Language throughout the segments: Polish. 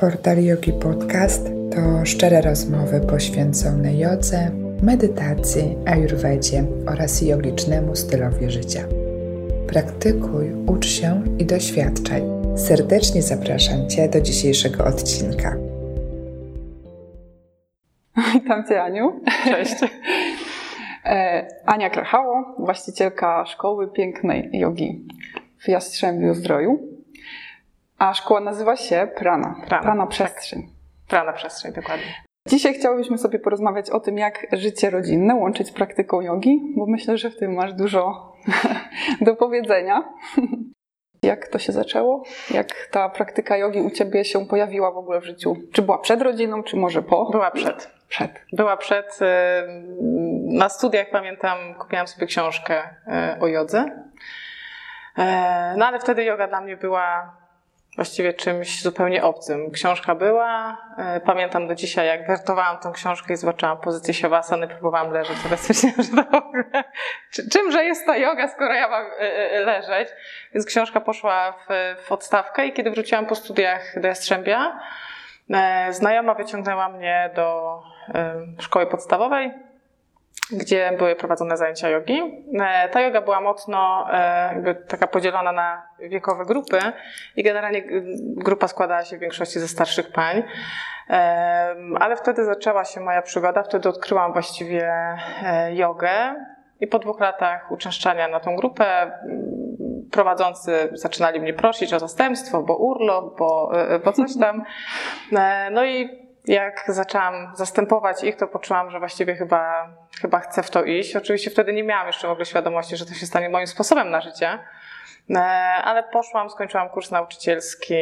Portal Yogi Podcast to szczere rozmowy poświęcone jodze, medytacji, ayurvedzie oraz jogicznemu stylowi życia. Praktykuj, ucz się i doświadczaj. Serdecznie zapraszam Cię do dzisiejszego odcinka. Witam Cię, Aniu. Cześć. E, Ania Krachało, właścicielka Szkoły Pięknej Jogi w Jastrzębiu Zdroju. A szkoła nazywa się Prana. Prana, Prana tak. Przestrzeń. Prana przestrzeń, dokładnie. Dzisiaj chciałybyśmy sobie porozmawiać o tym, jak życie rodzinne łączyć z praktyką jogi, bo myślę, że w tym masz dużo do powiedzenia. Jak to się zaczęło? Jak ta praktyka jogi u Ciebie się pojawiła w ogóle w życiu? Czy była przed rodziną, czy może po? Była przed. Przed. Była przed. y, Na studiach pamiętam, kupiłam sobie książkę y, o jodze. E, No ale wtedy yoga dla mnie była właściwie czymś zupełnie obcym. Książka była. e, Pamiętam do dzisiaj, jak wertowałam tą książkę i zobaczyłam pozycję siawasany, próbowałam leżeć, ale stwierdziłam, że to w ogóle, czy- czymże jest ta yoga, skoro ja mam e, e, leżeć. Więc książka poszła w, w odstawkę i kiedy wróciłam po studiach do Jastrzębia, znajoma wyciągnęła mnie do szkoły podstawowej, gdzie były prowadzone zajęcia jogi. E, Ta yoga była mocno e, jakby taka podzielona na wiekowe grupy i generalnie grupa składała się w większości ze starszych pań. Em, Ale wtedy zaczęła się moja przygoda, wtedy odkryłam właściwie e, jogę i po dwóch latach uczęszczania na tą grupę mm, prowadzący zaczynali mnie prosić o zastępstwo, bo urlop, bo, e, bo coś tam. E, No i jak zaczęłam zastępować ich, to poczułam, że właściwie chyba, chyba chcę w to iść. Oczywiście wtedy nie miałam jeszcze w ogóle świadomości, że to się stanie moim sposobem na życie. E, Ale poszłam, skończyłam kurs nauczycielski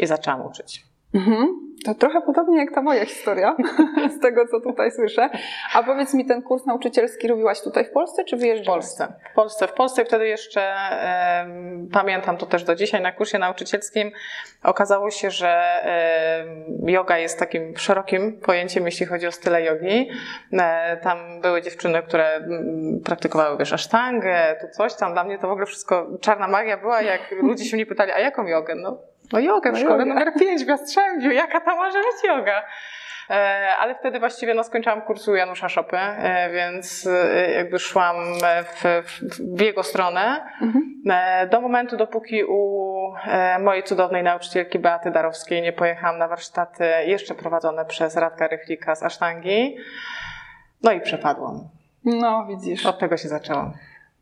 i zaczęłam uczyć. Mhm. To trochę podobnie jak ta moja historia, z tego co tutaj słyszę. A powiedz mi, ten kurs nauczycielski robiłaś tutaj w Polsce, czy W wyjeżdżałaś? Polsce. W Polsce. W Polsce wtedy jeszcze em, pamiętam to też do dzisiaj na kursie nauczycielskim. Okazało się, że em, yoga jest takim szerokim pojęciem, jeśli chodzi o style jogi. E, tam były dziewczyny, które mm, praktykowały, wiesz, asztangę, tu coś tam. Dla mnie to w ogóle wszystko czarna magia była, jak ludzie się mnie pytali, a jaką jogę? No, no jogę w No szkole jogę. numer 5 w Jastrzębiu. Jaka to może być yoga? E, Ale wtedy właściwie no, skończyłam kursu Janusza Szopy, e, więc e, jakby szłam w, w, w jego stronę. Mhm. Do momentu, dopóki u mojej cudownej nauczycielki Beaty Darowskiej nie pojechałam na warsztaty jeszcze prowadzone przez Radka Rychlika z Asztangi. No i przepadłam. No, widzisz. Od tego się zaczęło.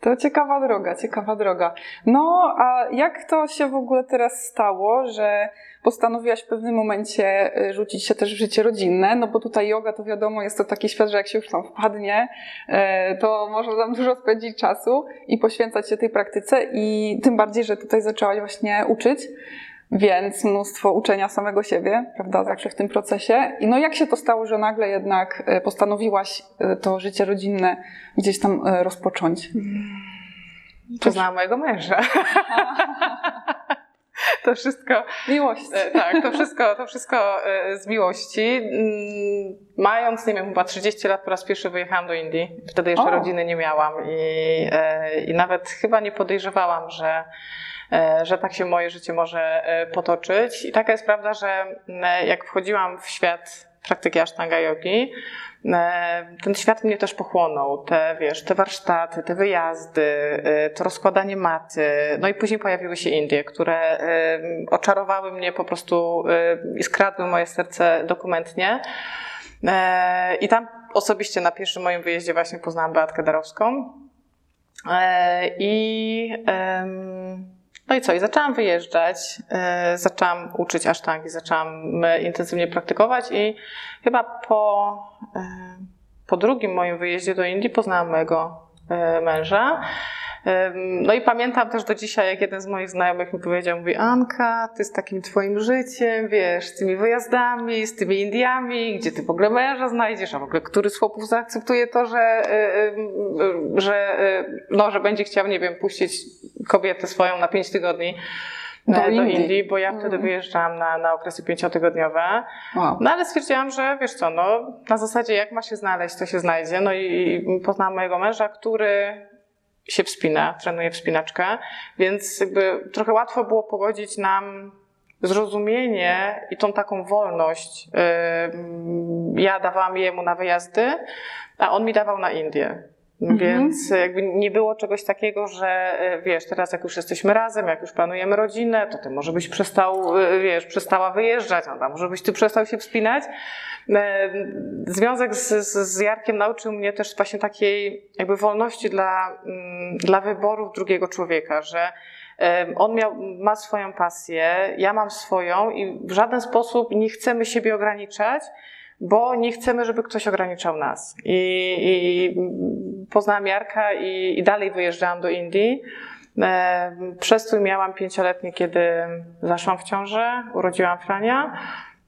To ciekawa droga, ciekawa droga. No, a jak to się w ogóle teraz stało, że postanowiłaś w pewnym momencie y, rzucić się też w życie rodzinne? No bo tutaj yoga to wiadomo, jest to taki świat, że jak się już tam wpadnie, y, to można tam dużo spędzić czasu i poświęcać się tej praktyce i tym bardziej, że tutaj zaczęłaś właśnie uczyć. Więc mnóstwo uczenia samego siebie, prawda, zawsze w tym procesie. I no jak się to stało, że nagle jednak y, postanowiłaś y, to życie rodzinne gdzieś tam y, rozpocząć? Poznałam mojego męża. To wszystko Miłość. E, Tak, to wszystko, to wszystko e, z miłości. Mm, Mając, nie wiem, chyba 30 lat po raz pierwszy wyjechałam do Indii. Wtedy jeszcze O. rodziny nie miałam i, e, i nawet chyba nie podejrzewałam, że, e, że tak się moje życie może e, potoczyć. I taka jest prawda, że jak wchodziłam w świat praktyki Ashtanga Yogi, e, ten świat mnie też pochłonął. Te, wiesz, te warsztaty, te wyjazdy, e, to rozkładanie maty. No i później pojawiły się Indie, które e, oczarowały mnie po prostu e, i skradły moje serce dokumentnie. E, I tam osobiście na pierwszym moim wyjeździe właśnie poznałam Beatkę Darowską. E, I no i co? I zaczęłam wyjeżdżać, e, zaczęłam uczyć asztangi, zaczęłam e, intensywnie praktykować i chyba po, e, po drugim moim wyjeździe do Indii poznałam mojego męża. No i pamiętam też do dzisiaj, jak jeden z moich znajomych mi powiedział, mówi Anka, ty z takim twoim życiem, wiesz, z tymi wyjazdami, z tymi Indiami, gdzie ty w ogóle męża znajdziesz, a w ogóle który z chłopów zaakceptuje to, że, że, no, że będzie chciał, nie wiem, puścić kobietę swoją na pięć tygodni Do e, do Indii. Indii, bo ja wtedy Mm. wyjeżdżałam na, na okresy pięciotygodniowe. Wow. No ale stwierdziłam, że wiesz co, no na zasadzie jak ma się znaleźć, to się znajdzie. No i, i poznałam mojego męża, który się wspina, trenuje wspinaczkę, więc jakby trochę łatwo było pogodzić nam zrozumienie i tą taką wolność ja dawałam jemu na wyjazdy, a on mi dawał na Indie. Mhm. Więc jakby nie było czegoś takiego, że y, wiesz, teraz jak już jesteśmy razem, jak już planujemy rodzinę, to ty może byś przestał, y, wiesz, przestała wyjeżdżać, no, może byś ty przestał się wspinać. E, Związek z, z, Jarkiem nauczył mnie też właśnie takiej jakby wolności dla, mm, dla wyborów drugiego człowieka, że on miał, ma swoją pasję, ja mam swoją i w żaden sposób nie chcemy siebie ograniczać, bo nie chcemy, żeby ktoś ograniczał nas. I, i poznałam Jarka i, i dalej wyjeżdżałam do Indii. E, Przestój miałam pięcioletni, kiedy zaszłam w ciążę, urodziłam Frania.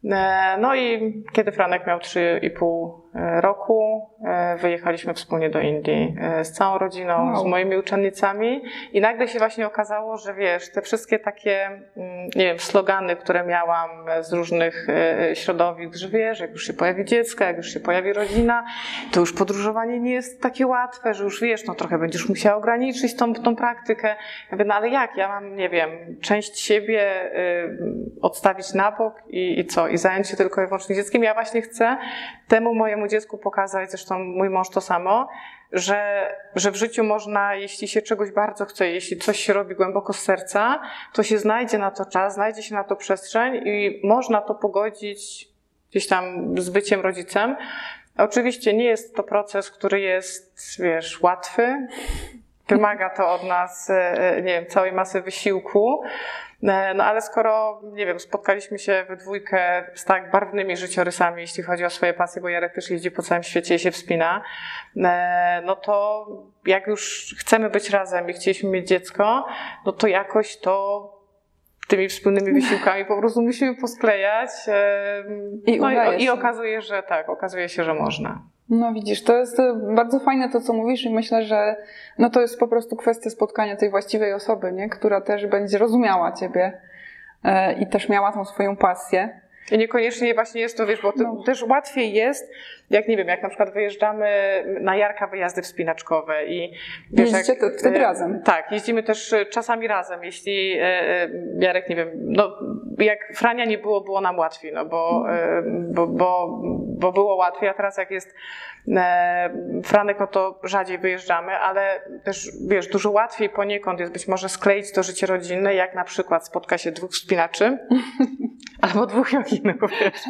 E, No i kiedy Franek miał 3,5 roku, e, wyjechaliśmy wspólnie do Indii e, z całą rodziną, Wow. z moimi uczennicami i nagle się właśnie okazało, że wiesz, te wszystkie takie, mm, nie wiem, slogany, które miałam z różnych e, środowisk, że wiesz, jak już się pojawi dziecko, jak już się pojawi rodzina, to już podróżowanie nie jest takie łatwe, że już wiesz, no trochę będziesz musiała ograniczyć tą, tą praktykę. Ja mówię, no ale jak? Ja mam, nie wiem, część siebie y, odstawić na bok i, i co? I zająć się tylko i wyłącznie dzieckiem. Ja właśnie chcę temu mojemu dziecku pokazać, zresztą mój mąż to samo, że, że w życiu można, jeśli się czegoś bardzo chce, jeśli coś się robi głęboko z serca, to się znajdzie na to czas, znajdzie się na to przestrzeń i można to pogodzić gdzieś tam z byciem rodzicem. Oczywiście nie jest to proces, który jest, wiesz, łatwy. Wymaga to od nas, e, nie wiem, całej masy wysiłku. E, No ale skoro, nie wiem, spotkaliśmy się we dwójkę z tak barwnymi życiorysami, jeśli chodzi o swoje pasje, bo Jarek też jeździ po całym świecie i się wspina, e, no to jak już chcemy być razem i chcieliśmy mieć dziecko, no to jakoś to tymi wspólnymi wysiłkami po prostu musimy posklejać. e, I no i, i się. okazuje, że tak, okazuje się, że można. No widzisz, to jest e, bardzo fajne to, co mówisz i myślę, że no to jest po prostu kwestia spotkania tej właściwej osoby, nie? która też będzie rozumiała ciebie e, i też miała tą swoją pasję. I niekoniecznie właśnie jest to, wiesz, bo to No. też łatwiej jest, jak nie wiem, jak na przykład wyjeżdżamy na Jarka wyjazdy wspinaczkowe i wiesz, Jeździcie jak, wtedy e, razem. Tak, jeździmy też czasami razem, jeśli Jarek, nie wiem, no jak Frania nie było, było nam łatwiej, no bo, e, bo, bo, bo było łatwiej, a teraz jak jest e, Franek, no to rzadziej wyjeżdżamy, ale też, wiesz, dużo łatwiej poniekąd jest być może skleić to życie rodzinne, jak na przykład spotka się dwóch wspinaczy, albo dwóch joginów, wiesz.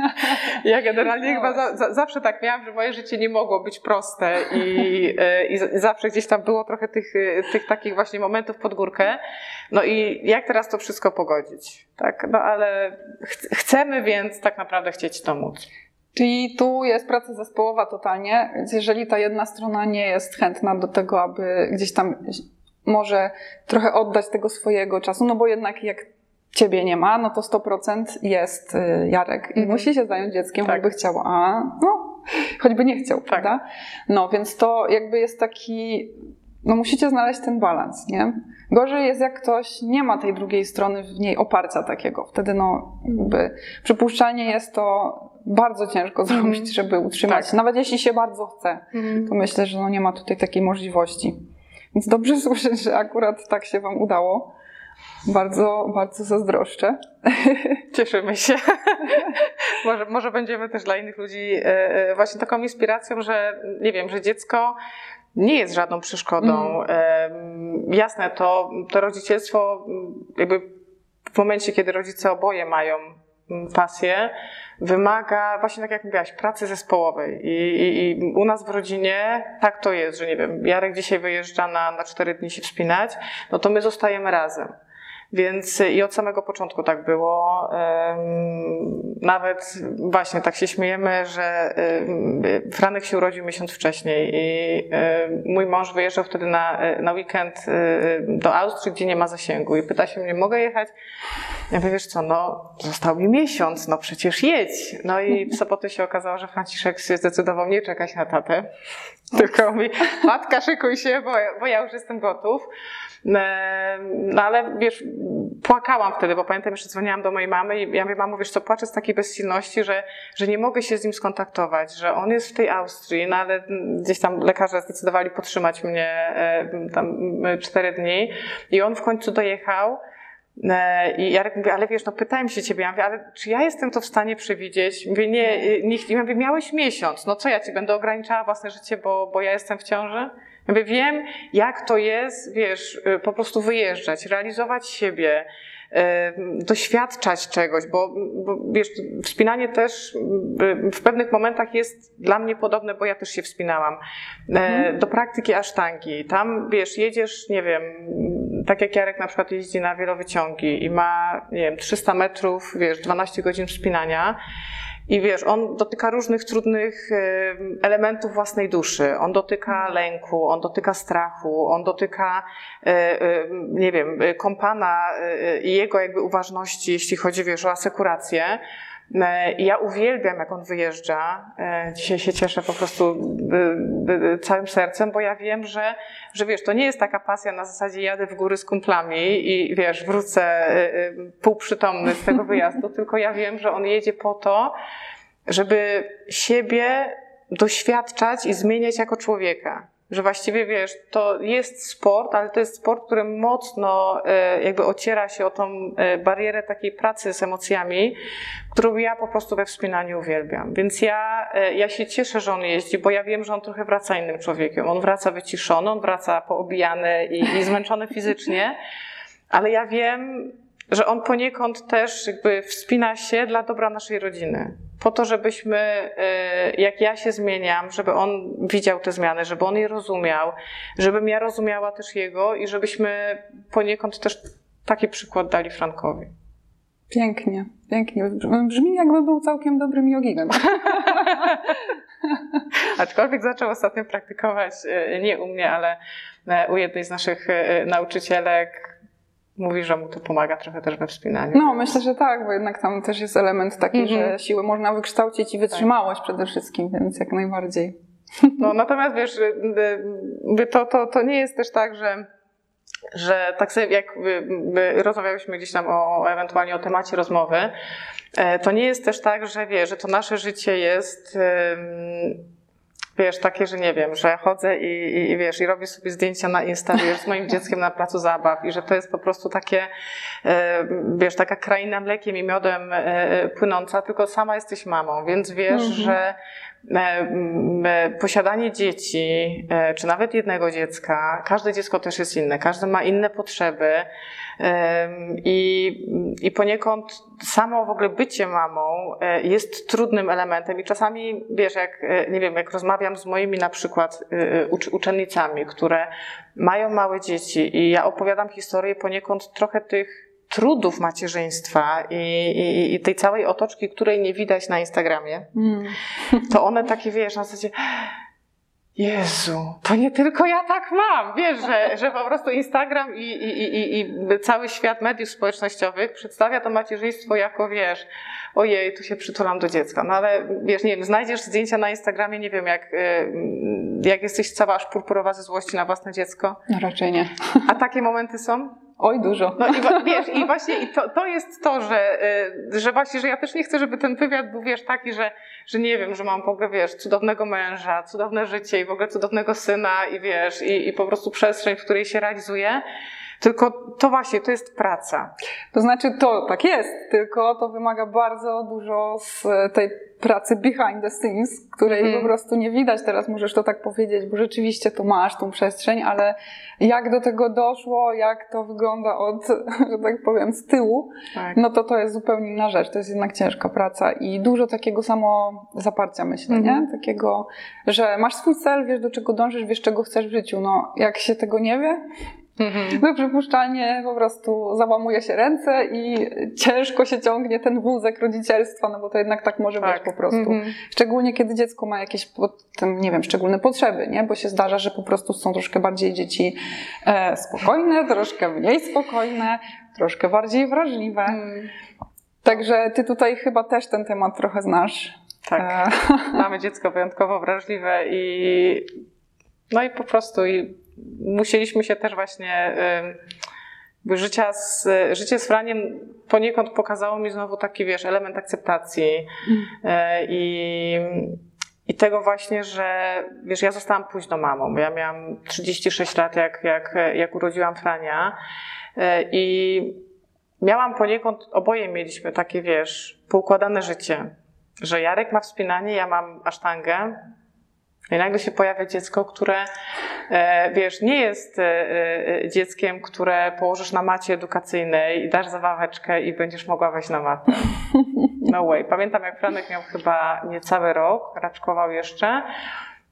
Ja generalnie No chyba za, za, zawsze tak miałam, że moje życie nie mogło być proste i, e, i z- zawsze gdzieś tam było trochę tych, e, tych takich właśnie momentów pod górkę. No i jak teraz to wszystko pogodzić? Tak, no ale ch- chcemy więc tak naprawdę chcieć to móc. Czyli tu jest praca zespołowa totalnie, więc jeżeli ta jedna strona nie jest chętna do tego, aby gdzieś tam może trochę oddać tego swojego czasu, no bo jednak jak ciebie nie ma, no to 100% jest y, Jarek i Mhm. musi się zająć dzieckiem, Tak. choćby chciał, a no, choćby nie chciał, prawda? No, więc to jakby jest taki, no musicie znaleźć ten balans, nie? Gorzej jest, jak ktoś nie ma tej drugiej strony w niej oparcia takiego. Wtedy, no, jakby przypuszczalnie jest to bardzo ciężko Mhm. zrobić, żeby utrzymać. Tak. Nawet jeśli się bardzo chce, to myślę, że no nie ma tutaj takiej możliwości. Więc dobrze słyszeć, że akurat tak się Wam udało. Bardzo, bardzo zazdroszczę. Cieszymy się. może, może będziemy też dla innych ludzi e, e, właśnie taką inspiracją, że nie wiem, że dziecko nie jest żadną przeszkodą. Em, Jasne, to, to rodzicielstwo jakby w momencie, kiedy rodzice oboje mają pasję, wymaga właśnie tak jak mówiłaś, pracy zespołowej. I, i, I u nas w rodzinie tak to jest, że nie wiem, Jarek dzisiaj wyjeżdża na, na cztery dni się wspinać, no to my zostajemy razem. Więc i od samego początku tak było. Nawet właśnie tak się śmiejemy, że Franek się urodził miesiąc wcześniej i mój mąż wyjeżdżał wtedy na, na weekend e, do Austrii, gdzie nie ma zasięgu i pyta się mnie, mogę jechać? Ja mówię, wiesz co, no został mi miesiąc, no przecież jedź. No i w sobotę się okazało, że Franciszek się zdecydował nie czekać na tatę, tylko mówi, matka szykuj się, bo, bo ja już jestem gotów. No ale wiesz, płakałam wtedy, bo pamiętam, jeszcze dzwoniłam do mojej mamy i ja mówię, mamo, wiesz co, płaczę z takiej bezsilności, że, że nie mogę się z nim skontaktować, że on jest w tej Austrii, no ale gdzieś tam lekarze zdecydowali podtrzymać mnie e, tam e, cztery dni i on w końcu dojechał. E, I Jarek mówi, ale wiesz, no pytałem się ciebie, ja mówię, ale czy ja jestem to w stanie przewidzieć? Mówię, nie, nie, nie mówię, miałeś miesiąc, no co ja ci będę ograniczała własne życie, bo, bo ja jestem w ciąży? Ja mówię, wiem, jak to jest, wiesz, y, po prostu wyjeżdżać, realizować siebie, doświadczać czegoś, bo, bo wiesz, wspinanie też w pewnych momentach jest dla mnie podobne, bo ja też się wspinałam. Mhm. Do praktyki asztangi. Tam, wiesz, jedziesz, nie wiem, tak jak Jarek na przykład jeździ na wielowyciągi i ma, nie wiem, 300 metrów, wiesz, 12 godzin wspinania, i wiesz, on dotyka różnych trudnych elementów własnej duszy. On dotyka lęku, on dotyka strachu, on dotyka, e, e, nie wiem, kompana i jego jakby uważności, jeśli chodzi, wiesz, o asekurację. Ja uwielbiam, jak on wyjeżdża. Dzisiaj się cieszę po prostu całym sercem, bo ja wiem, że, że wiesz, to nie jest taka pasja na zasadzie jadę w góry z kumplami i wiesz, wrócę półprzytomny z tego wyjazdu, tylko ja wiem, że on jedzie po to, żeby siebie doświadczać i zmieniać jako człowieka. Że właściwie wiesz, to jest sport, ale to jest sport, który mocno e, jakby ociera się o tą e, barierę takiej pracy z emocjami, którą ja po prostu we wspinaniu uwielbiam. Więc ja, e, ja się cieszę, że on jeździ, bo ja wiem, że on trochę wraca innym człowiekiem. On wraca wyciszony, on wraca poobijany i, i zmęczony fizycznie, ale ja wiem, że on poniekąd też jakby wspina się dla dobra naszej rodziny. Po to, żebyśmy, e, jak ja się zmieniam, żeby on widział te zmiany, żeby on je rozumiał, żebym ja rozumiała też jego i żebyśmy poniekąd też taki przykład dali Frankowi. Pięknie, pięknie. Brzmi jakby był całkiem dobrym joginem. Aczkolwiek zaczął ostatnio praktykować e, nie u mnie, ale e, u jednej z naszych nauczycielek, mówi, że mu to pomaga trochę też we wspinaniu. No, myślę, że tak, bo jednak tam też jest element taki, mm -hmm. że mhm. siłę można wykształcić i wytrzymałość tak. przede wszystkim, więc jak najbardziej. No, natomiast wiesz, y, y, to, to, to nie jest też tak, że że tak sobie jak rozmawialiśmy gdzieś tam o, ewentualnie o temacie rozmowy, e, to nie jest też tak, że wie, że to nasze życie jest wiesz, takie, że nie wiem, że chodzę i, i, i wiesz, i robię sobie zdjęcia na Insta, wiesz, z moim dzieckiem na placu zabaw i że to jest po prostu takie, e, wiesz, taka kraina mlekiem i miodem e, płynąca, tylko sama jesteś mamą, więc wiesz, mhm. że posiadanie dzieci, czy nawet jednego dziecka, każde dziecko też jest inne, każde ma inne potrzeby, i, I poniekąd samo w ogóle bycie mamą e, jest trudnym elementem. I czasami, wiesz, jak, e, nie wiem, jak rozmawiam z moimi na przykład e, uczennicami, które mają małe dzieci i ja opowiadam historię poniekąd trochę tych trudów macierzyństwa i, i, i, tej całej otoczki, której nie widać na Instagramie, mm. to one takie, wiesz, na zasadzie Jezu, to nie tylko ja tak mam. Wiesz, że, że po prostu Instagram i, i, i, cały świat mediów społecznościowych przedstawia to macierzyństwo jako, wiesz, ojej, tu się przytulam do dziecka. No ale wiesz, nie wiem, znajdziesz zdjęcia na Instagramie, nie wiem, jak, y, jak jesteś cała aż purpurowa ze złości na własne dziecko. No raczej nie. A takie momenty są? Oj, dużo. No i wiesz, i właśnie i to, to jest to, że, y, że właśnie, że ja też nie chcę, żeby ten wywiad był, wiesz, taki, że, że nie wiem, że mam w ogóle, wiesz, cudownego męża, cudowne życie i w ogóle cudownego syna i wiesz, i, i po prostu przestrzeń, w której się realizuję. Tylko to właśnie, to jest praca. To znaczy, to tak jest, tylko to wymaga bardzo dużo z tej pracy behind the scenes, której mm. po prostu nie widać. Teraz możesz to tak powiedzieć, bo rzeczywiście tu masz tą przestrzeń, ale jak do tego doszło, jak to wygląda od, że tak powiem, z tyłu, tak. no to to jest zupełnie inna rzecz. To jest jednak ciężka praca i dużo takiego samo zaparcia, myślę, mm. nie? Mhm. Takiego, że masz swój cel, wiesz do czego dążysz, wiesz czego chcesz w życiu. No, jak się tego nie wie, Mhm. No przypuszczalnie po prostu załamuje się ręce i ciężko się ciągnie ten wózek rodzicielstwa, no bo to jednak tak może tak. być po prostu. Mhm. Szczególnie kiedy dziecko ma jakieś, tym, nie wiem, szczególne potrzeby, nie? Bo się zdarza, że po prostu są troszkę bardziej dzieci e, spokojne, troszkę mniej spokojne, troszkę bardziej wrażliwe. Mhm. Także ty tutaj chyba też ten temat trochę znasz. Tak. E. Mamy dziecko wyjątkowo wrażliwe i no i po prostu i musieliśmy się też właśnie życia z, życie z Franiem poniekąd pokazało mi znowu taki, wiesz, element akceptacji mm. i, i tego właśnie, że wiesz, ja zostałam późno mamą. Ja miałam 36 lat, jak, jak, jak urodziłam Frania e, i miałam poniekąd, oboje mieliśmy takie, wiesz, poukładane życie, że Jarek ma wspinanie, ja mam asztangę, i nagle się pojawia dziecko, które, e, wiesz, nie jest e, e, dzieckiem, które położysz na macie edukacyjnej i dasz zabaweczkę i będziesz mogła wejść na matę. No way. Pamiętam, jak Franek miał chyba niecały rok, raczkował jeszcze.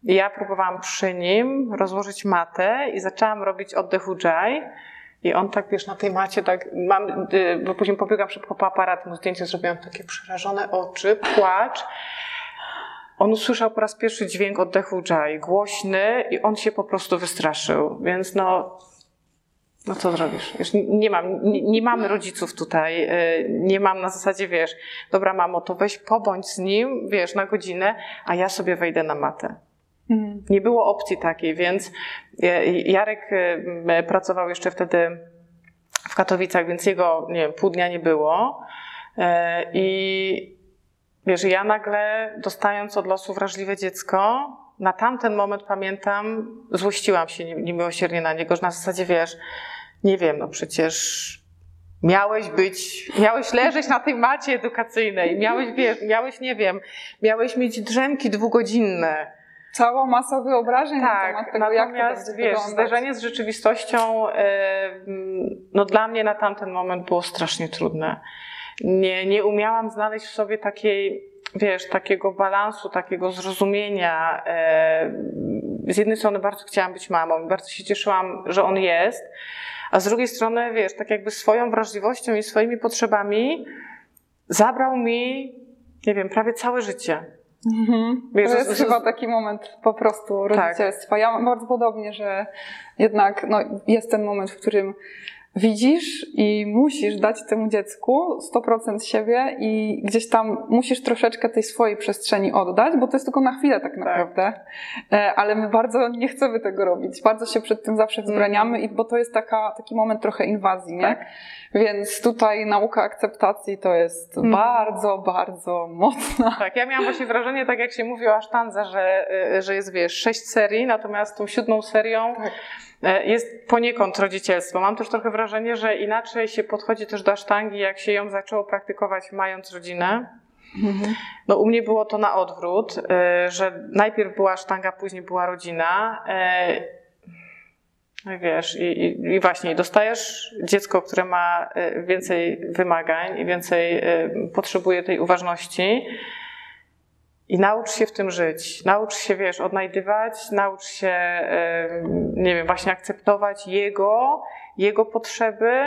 Ja próbowałam przy nim rozłożyć matę i zaczęłam robić oddech ujjayi. I on tak, wiesz, na tej macie, tak mam, bo później pobiegam szybko po aparat, mu zdjęcie zrobiłam takie przerażone oczy, płacz. On usłyszał po raz pierwszy dźwięk oddechu Jai, głośny i on się po prostu wystraszył. Więc no, no co zrobisz? Już nie mam, nie, nie mamy rodziców tutaj, y, nie mam na zasadzie, wiesz, dobra mamo, to weź pobądź z nim, wiesz, na godzinę, a ja sobie wejdę na matę. Mhm. Nie było opcji takiej, więc y, Jarek y, pracował jeszcze wtedy w Katowicach, więc jego, nie wiem, pół dnia nie było. I Wiesz, ja nagle dostając od losu wrażliwe dziecko, na tamten moment pamiętam, złościłam się niemiłosiernie na niego, że na zasadzie wiesz, nie wiem, no przecież miałeś być, miałeś leżeć na tej macie edukacyjnej, miałeś, wiesz, miałeś, nie wiem, miałeś mieć drzemki dwugodzinne. Cała masa wyobrażeń tak, na temat tego, jak to wiesz, zderzenie z rzeczywistością, no dla mnie na tamten moment było strasznie trudne nie, nie umiałam znaleźć w sobie takiej, wiesz, takiego balansu, takiego zrozumienia. E, z jednej strony bardzo chciałam być mamą, bardzo się cieszyłam, że on jest, a z drugiej strony, wiesz, tak jakby swoją wrażliwością i swoimi potrzebami zabrał mi, nie wiem, prawie całe życie. Mhm. Wiesz, to jest z, chyba taki moment po prostu tak. rodzicielstwa. Tak. Ja mam bardzo podobnie, że jednak no, jest ten moment, w którym widzisz i musisz dać temu dziecku 100% siebie i gdzieś tam musisz troszeczkę tej swojej przestrzeni oddać, bo to jest tylko na chwilę tak, tak. naprawdę. Tak. Ale my bardzo nie chcemy tego robić. Bardzo się przed tym zawsze wzbraniamy, mm. bo to jest taka, taki moment trochę inwazji, nie? Tak. Więc tutaj nauka akceptacji to jest mm. bardzo, bardzo mocna. Tak, ja miałam właśnie wrażenie, tak jak się mówi o Asztandze, że, y, że jest, wiesz, sześć serii, natomiast tą siódmą serią tak E, jest poniekąd rodzicielstwo. Mam też trochę wrażenie, że inaczej się podchodzi też do asztangi, jak się ją zaczęło praktykować mając rodzinę. Mhm. No u mnie było to na odwrót, e, że najpierw była sztanga, później była rodzina. No i wiesz, i, i, właśnie dostajesz dziecko, które ma więcej wymagań i więcej potrzebuje tej uważności. I naucz się w tym żyć. Naucz się, wiesz, odnajdywać, naucz się, nie wiem, właśnie akceptować jego, jego potrzeby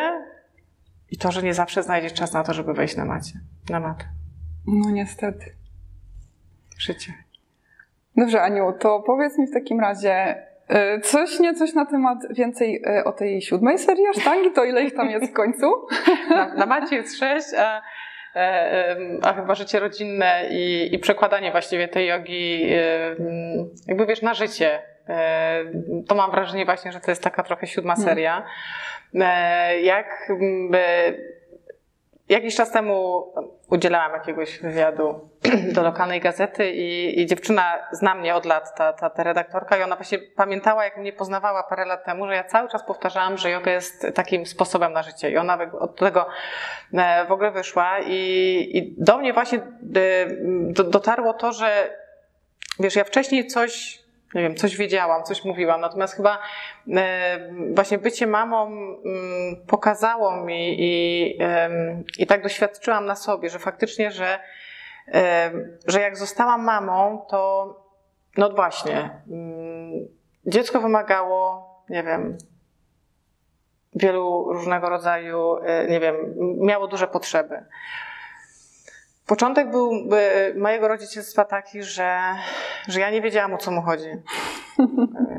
i to, że nie zawsze znajdziesz czas na to, żeby wejść na macie, na matę. No niestety. Życie. Dobrze, Aniu, to powiedz mi w takim razie coś, nie coś na temat więcej e, o tej siódmej serii sztangi, to ile ich tam jest w końcu? Na, na macie jest sześć, a E, a chyba życie rodzinne i, i przekładanie właściwie tej jogi, jakby wiesz, na życie. E, to mam wrażenie właśnie, że to jest taka trochę siódma hmm. seria. E, jak Jakiś czas temu udzielałam jakiegoś wywiadu do lokalnej gazety i, i, dziewczyna zna mnie od lat, ta, ta, ta redaktorka, i ona właśnie pamiętała, jak mnie poznawała parę lat temu, że ja cały czas powtarzałam, że yoga jest takim sposobem na życie. I ona od tego e, w ogóle wyszła. I, i do mnie właśnie e, dotarło to, że wiesz, ja wcześniej coś nie wiem, coś wiedziałam, coś mówiłam. Natomiast chyba e, właśnie bycie mamą mm, pokazało mi i, i tak doświadczyłam na sobie, że faktycznie, że, że jak zostałam mamą, to no właśnie, mm, dziecko wymagało, nie wiem, wielu różnego rodzaju, e, nie wiem, miało duże potrzeby. Początek był mojego rodzicielstwa taki, że, że ja nie wiedziałam o co mu chodzi.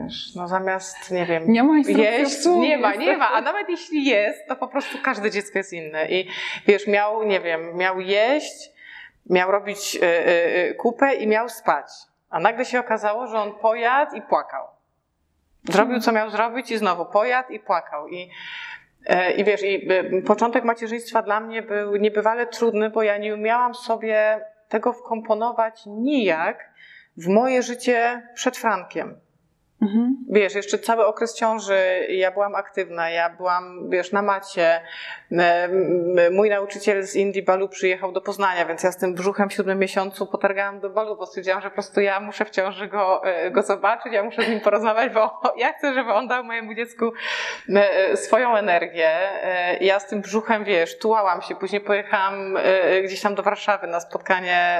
Wiesz, no zamiast, nie wiem, nie ma jeść, nie ma, nie ma, a nawet jeśli jest, to po prostu każde dziecko jest inne. I wiesz, miał, nie wiem, miał jeść, miał robić y, y, kupę i miał spać. A nagle się okazało, że on pojadł i płakał. Zrobił, co miał zrobić i znowu pojadł i płakał. I E, I wiesz, i e, początek macierzyństwa dla mnie był niebywale trudny, bo ja nie umiałam sobie tego wkomponować nijak w moje życie przed Frankiem. Mhm. Wiesz, jeszcze cały okres ciąży, ja byłam aktywna, ja byłam, wiesz, na macie. Mój nauczyciel z Indii Balu przyjechał do Poznania, więc ja z tym brzuchem w siódmym miesiącu potargałam do Balu, bo stwierdziłam, że po prostu ja muszę w ciąży go, e, go zobaczyć, ja muszę z nim porozmawiać, bo ja chcę, żeby on dał mojemu dziecku e, swoją energię. E, Ja z tym brzuchem, wiesz, tułałam się, później pojechałam gdzieś tam do Warszawy na spotkanie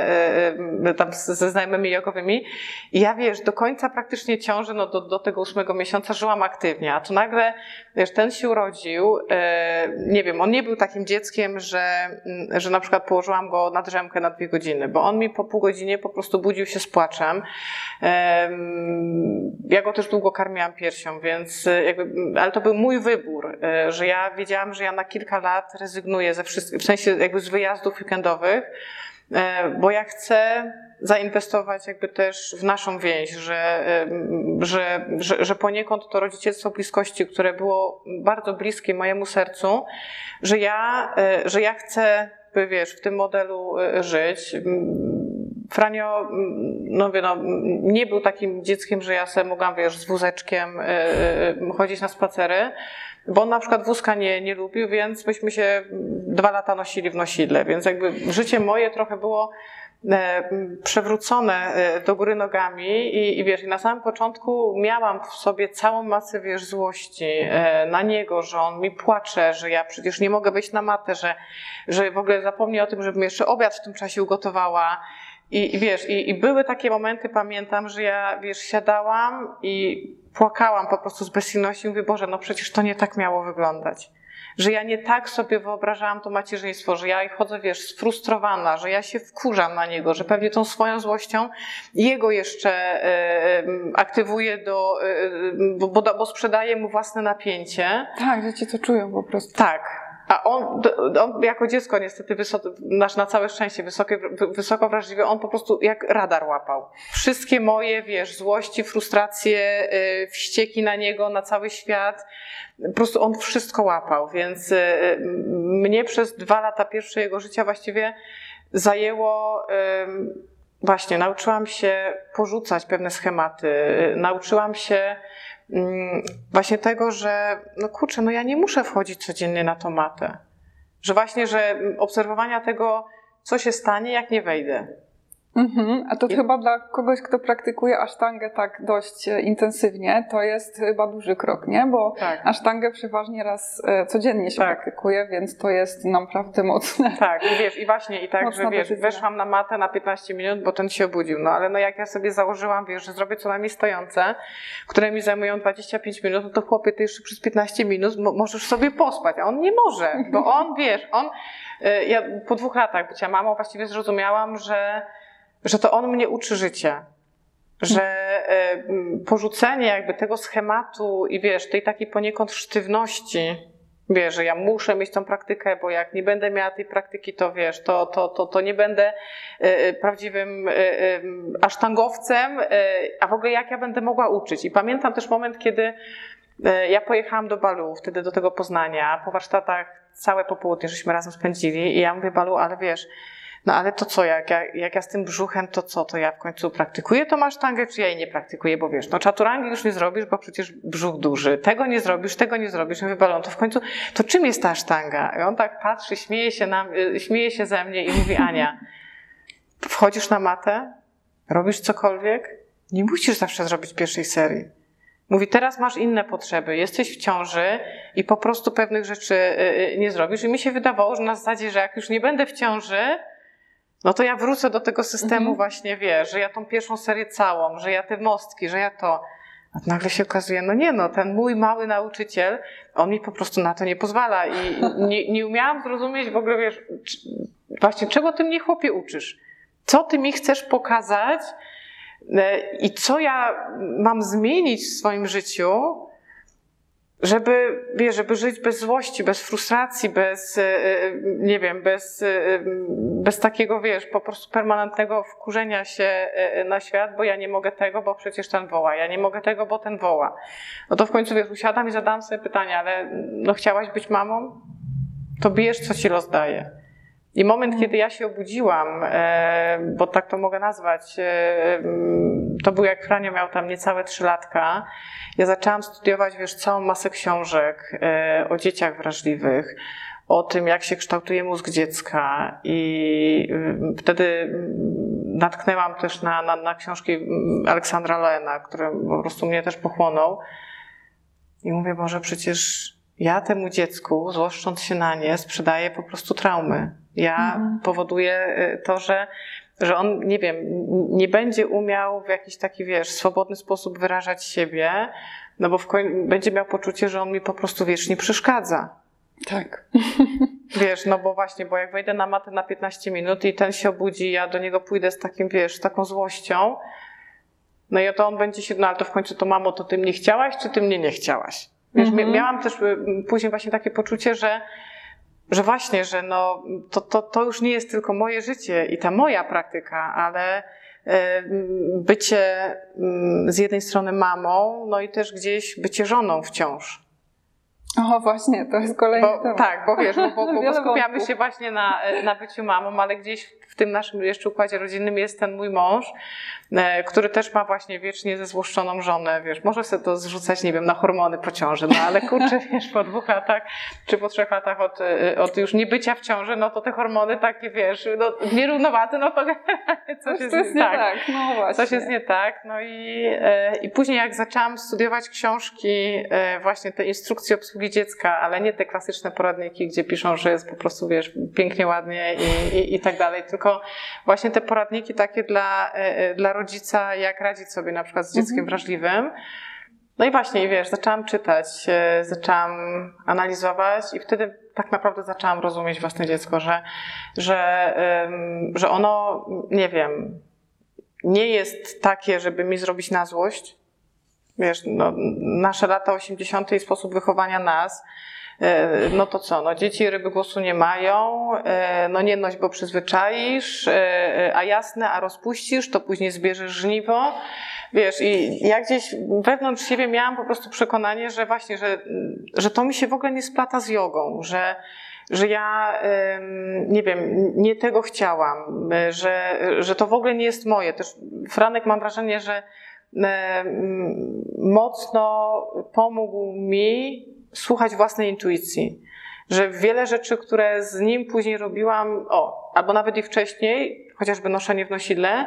tam ze znajomymi jogowymi i ja, wiesz, do końca praktycznie ciąży, no do, do tego ósmego miesiąca żyłam aktywnie, a tu nagle, wiesz, ten się urodził, e, nie wiem, on nie był takim dzieckiem, że, mm, że na przykład położyłam go na drzemkę na dwie godziny, bo on mi po pół godzinie po prostu budził się z płaczem. Em, Ja go też długo karmiłam piersią, więc e, jakby, ale to był mój wybór, e, że ja wiedziałam, że ja na kilka lat rezygnuję ze wszystkich, w sensie jakby z wyjazdów weekendowych, bo ja chcę zainwestować jakby też w naszą więź, że, że, że, że poniekąd to rodzicielstwo bliskości, które było bardzo bliskie mojemu sercu, że ja, e, że ja chcę, by, wiesz, w tym modelu e, żyć. Franio, no wie, no, nie był takim dzieckiem, że ja sobie mogłam, wiesz, z wózeczkiem e, chodzić na spacery, bo on na przykład wózka nie, nie lubił, więc myśmy się dwa lata nosili w nosidle, więc jakby życie moje trochę było przewrócone e, do góry nogami i, i wiesz, i na samym początku miałam w sobie całą masę, wiesz, złości e, na niego, że on mi płacze, że ja przecież nie mogę wyjść na matę, że, że w ogóle zapomni o tym, żebym jeszcze obiad w tym czasie ugotowała. I, i wiesz, i, i były takie momenty, pamiętam, że ja, wiesz, siadałam i płakałam po prostu z bezsilności i mówię, Boże, no przecież to nie tak miało wyglądać że ja nie tak sobie wyobrażałam to macierzyństwo, że ja chodzę, wiesz, sfrustrowana, że ja się wkurzam na niego, że pewnie tą swoją złością jego jeszcze e, e, aktywuję do, e, bo, bo, bo sprzedaję mu własne napięcie. Tak, dzieci to czują po prostu. Tak. A on, on jako dziecko niestety, nasz na całe szczęście wysokie, wysoko wrażliwy, on po prostu jak radar łapał. Wszystkie moje, wiesz, złości, frustracje, yy, wścieki na niego, na cały świat, po prostu on wszystko łapał, więc yy, mnie przez dwa lata pierwsze jego życia właściwie zajęło... Właśnie, nauczyłam się porzucać pewne schematy, yy, nauczyłam się właśnie tego, że no kurczę, no ja nie muszę wchodzić codziennie na tą matę. Że właśnie, że obserwowania tego, co się stanie, jak nie wejdę. Mhm. A to I- chyba dla kogoś, kto praktykuje asztangę tak dość e, intensywnie, to jest chyba duży krok, nie? Bo Tak. asztangę przeważnie raz e, codziennie się Tak. praktykuje, więc to jest naprawdę mocne. Tak, i wiesz, i właśnie i tak, Mocna że wiesz, decyzja. weszłam na matę na 15 minut, bo ten się obudził. No ale no jak ja sobie założyłam, wiesz, że zrobię co najmniej stojące, które mi zajmują 25 minut, no to chłopie, ty jeszcze przez 15 minut mo- możesz sobie pospać, a on nie może, bo on, wiesz, on, y, ja po dwóch latach bycia mamą właściwie zrozumiałam, że, że to on mnie uczy życia. Że m, porzucenie jakby tego schematu i wiesz, tej takiej poniekąd sztywności, wiesz, że ja muszę mieć tą praktykę, bo jak nie będę miała tej praktyki, to wiesz, to, to, to, to nie będę e, e, prawdziwym e, e, asztangowcem, e, a w ogóle jak ja będę mogła uczyć. I pamiętam też moment, kiedy e, ja pojechałam do Balu, wtedy do tego Poznania, po warsztatach całe popołudnie żeśmy razem spędzili i ja mówię, Balu, ale wiesz, no ale to co, jak ja, jak ja z tym brzuchem, to co, to ja w końcu praktykuję tą asztangę, czy ja jej nie praktykuję, bo wiesz, no czaturangi już nie zrobisz, bo przecież brzuch duży, tego nie zrobisz, tego nie zrobisz, mówię, Balon, to w końcu, to czym jest ta asztanga? I on tak patrzy, śmieje się, na, y, śmieje się ze mnie i mówi, Ania, wchodzisz na matę, robisz cokolwiek, nie musisz zawsze zrobić pierwszej serii. Mówi, teraz masz inne potrzeby, jesteś w ciąży i po prostu pewnych rzeczy y, y, nie zrobisz. I mi się wydawało, że na zasadzie, że jak już nie będę w ciąży, no to ja wrócę do tego systemu Mhm. właśnie, wiesz, że ja tą pierwszą serię całą, że ja te mostki, że ja to. A nagle się okazuje, no nie no, ten mój mały nauczyciel, on mi po prostu na to nie pozwala i nie, nie umiałam zrozumieć w ogóle, wiesz, czy, właśnie czego ty mnie chłopie uczysz? Co ty mi chcesz pokazać e, i co ja mam zmienić w swoim życiu, żeby, wiesz, żeby żyć bez złości, bez frustracji, bez, e, e, nie wiem, bez, e, bez takiego, wiesz, po prostu permanentnego wkurzenia się na świat, bo ja nie mogę tego, bo przecież ten woła, ja nie mogę tego, bo ten woła. No to w końcu, wiesz, usiadam i zadam sobie pytanie, ale no chciałaś być mamą? To bierz, co ci los daje. I moment, mhm. kiedy ja się obudziłam, e, bo tak to mogę nazwać, e, to był jak Franio miał tam niecałe trzy latka. Ja zaczęłam studiować, wiesz, całą masę książek e, o dzieciach wrażliwych, o tym, jak się kształtuje mózg dziecka. I wtedy natknęłam też na, na, na książki Aleksandra Lena, który po prostu mnie też pochłonął. I mówię, Boże, przecież ja temu dziecku, złoszcząc się na nie, sprzedaję po prostu traumy. Ja mhm. powoduję y, to, że, że on, nie wiem, nie będzie umiał w jakiś taki, wiesz, swobodny sposób wyrażać siebie, no bo w koń- będzie miał poczucie, że on mi po prostu wiecznie przeszkadza. Tak. Wiesz, no bo właśnie, bo jak wejdę na matę na 15 minut i ten się obudzi, ja do niego pójdę z takim, wiesz, z taką złością, no i to on będzie się, no ale to w końcu to mamo, to ty mnie chciałaś, czy ty mnie nie chciałaś? Wiesz, mhm. miałam też y, później właśnie takie poczucie, że że właśnie, że no, to, to, to już nie jest tylko moje życie i ta moja praktyka, ale e, bycie mm, z jednej strony mamą, no i też gdzieś bycie żoną wciąż. O, właśnie, to jest kolejny bo, temat. Tak, bo wiesz, bo, bo, bo skupiamy się właśnie na, na byciu mamą, ale gdzieś w tym naszym jeszcze układzie rodzinnym jest ten mój mąż, E, który też ma właśnie wiecznie zezłoszczoną żonę, wiesz, może sobie to zrzucać, nie wiem, na hormony po ciąży, no ale kurczę, wiesz, po dwóch latach, czy po trzech latach od, e, od już niebycia w ciąży, no to te hormony takie, wiesz, no, nierównowate, no to coś jest, jest nie tak. tak. No właśnie. Coś jest nie tak, no i, e, i później jak zaczęłam studiować książki, właśnie te instrukcje obsługi dziecka, ale nie te klasyczne poradniki, gdzie piszą, że jest po prostu, wiesz, pięknie, ładnie i, i, i tak dalej, tylko właśnie te poradniki takie dla, dla rodziców, rodzica, jak radzić sobie na przykład z dzieckiem mhm. wrażliwym. No i właśnie, wiesz, zaczęłam czytać, e, zaczęłam analizować i wtedy tak naprawdę zaczęłam rozumieć własne dziecko, że, że, że ono, nie wiem, nie jest takie, żeby mi zrobić na złość. Wiesz, no, nasze lata 80. i sposób wychowania nas, E, no to co, no dzieci ryby głosu nie mają, e, no nie noś, bo przyzwyczaisz, e, a jasne, a rozpuścisz, to później zbierzesz żniwo. Wiesz, i ja gdzieś wewnątrz siebie miałam po prostu przekonanie, że właśnie, że, że to mi się w ogóle nie splata z jogą, że, że ja, nie wiem, nie tego chciałam, że, że to w ogóle nie jest moje. Też Franek mam wrażenie, że mocno pomógł mi słuchać własnej intuicji. Że wiele rzeczy, które z nim później robiłam, o, albo nawet i wcześniej, chociażby noszenie w nosidle,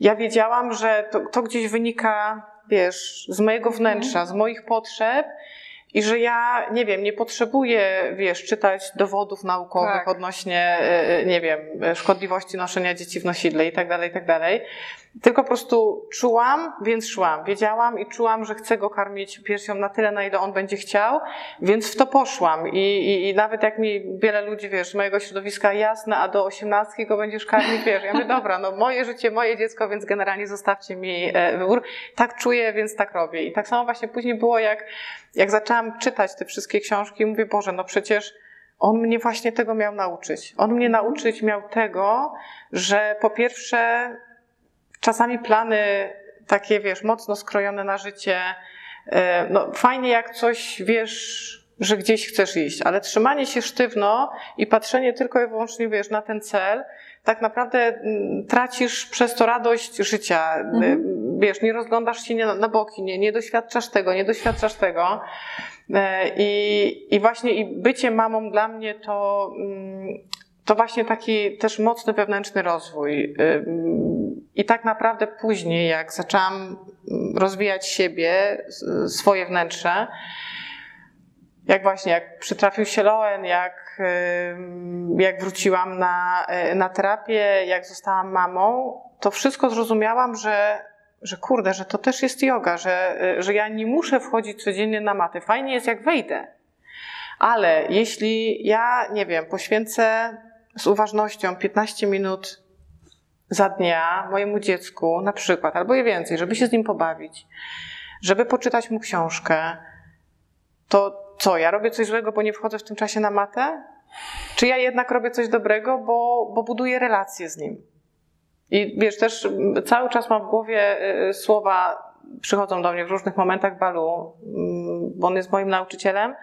ja wiedziałam, że to, to gdzieś wynika, wiesz, z mojego wnętrza, z moich potrzeb i że ja, nie wiem, nie potrzebuję, wiesz, czytać dowodów naukowych tak. odnośnie, e, e, nie wiem, szkodliwości noszenia dzieci w nosidle i tak dalej, i tak dalej. Tylko po prostu czułam, więc szłam. Wiedziałam i czułam, że chcę go karmić piersią na tyle, na ile on będzie chciał, więc w to poszłam. I, i, i nawet jak mi wiele ludzi, wiesz, mojego środowiska, jasne, a do osiemnastki go będziesz karmić, wiesz, ja mówię, dobra, no moje życie, moje dziecko, więc generalnie zostawcie mi e, wybór. Tak czuję, więc tak robię. I tak samo właśnie później było, jak, jak zaczęłam czytać te wszystkie książki, mówię, Boże, no przecież on mnie właśnie tego miał nauczyć. On mnie nauczyć miał tego, że po pierwsze czasami plany takie, wiesz, mocno skrojone na życie. E, no, fajnie jak coś wiesz, że gdzieś chcesz iść, ale trzymanie się sztywno i patrzenie tylko i wyłącznie, wiesz, na ten cel, tak naprawdę tracisz przez to radość życia. Mhm. Wiesz, nie rozglądasz się na, na boki, nie, nie doświadczasz tego, nie doświadczasz tego. E, I, I właśnie i bycie mamą dla mnie to, mm, to właśnie taki też mocny wewnętrzny rozwój. I tak naprawdę później, jak zaczęłam rozwijać siebie, swoje wnętrze, jak właśnie, jak przytrafił się Loen, jak, jak wróciłam na, na terapię, jak zostałam mamą, to wszystko zrozumiałam, że, że kurde, że to też jest yoga, że, że ja nie muszę wchodzić codziennie na matę. Fajnie jest, jak wejdę. Ale jeśli ja, nie wiem, poświęcę z uważnością 15 minut za dnia mojemu dziecku, na przykład, albo i więcej, żeby się z nim pobawić, żeby poczytać mu książkę, to co, ja robię coś złego, bo nie wchodzę w tym czasie na matę? Czy ja jednak robię coś dobrego, bo, bo buduję relacje z nim? I wiesz, też cały czas mam w głowie y, słowa, przychodzą do mnie w różnych momentach balu, mm, bo on jest moim nauczycielem,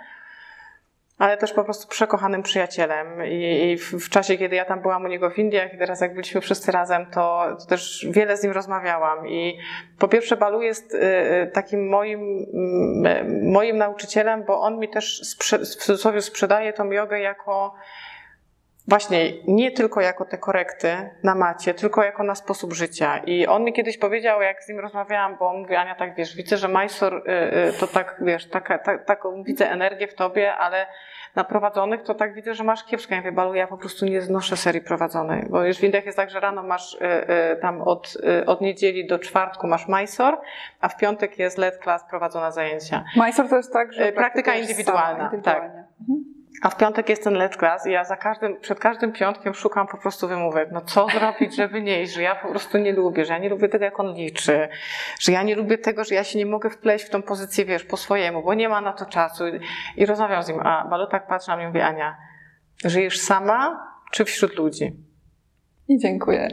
ale też po prostu przekochanym przyjacielem. I, i w, czasie, kiedy ja tam byłam u niego w Indiach i teraz jak byliśmy wszyscy razem, to, to też wiele z nim rozmawiałam. I po pierwsze Balu jest y, y takim moim, y, moim nauczycielem, bo on mi też sprze- w cudzysłowie sprzedaje tą jogę jako właśnie nie tylko jako te korekty na macie, tylko jako na sposób życia. I on mi kiedyś powiedział, jak z nim rozmawiałam, bo on mówi, Ania, tak wiesz, widzę, że Majsor y, y, to tak, wiesz, taka, ta, taką widzę energię w tobie, ale na prowadzonych to tak widzę, że masz kiepsko. Ja mówię, ja po prostu nie znoszę serii prowadzonej, bo już w Indiach jest tak, że rano masz y, tam od, od niedzieli do czwartku masz Majsor, a w piątek jest LED class prowadzona zajęcia. Majsor to jest tak, że praktyka indywidualna. Tak. indywidualnie. Tak. Mhm. A w piątek jest ten let's class i ja za każdym, przed każdym piątkiem szukam po prostu wymówek. No co zrobić, żeby nie iść, że ja po prostu nie lubię, że ja nie lubię tego, jak on liczy, że ja nie lubię tego, że ja się nie mogę wpleść w tą pozycję, wiesz, po swojemu, bo nie ma na to czasu. I rozmawiam z nim, a Balu tak patrzy na mnie i mówi, Ania, żyjesz sama czy wśród ludzi? I dziękuję.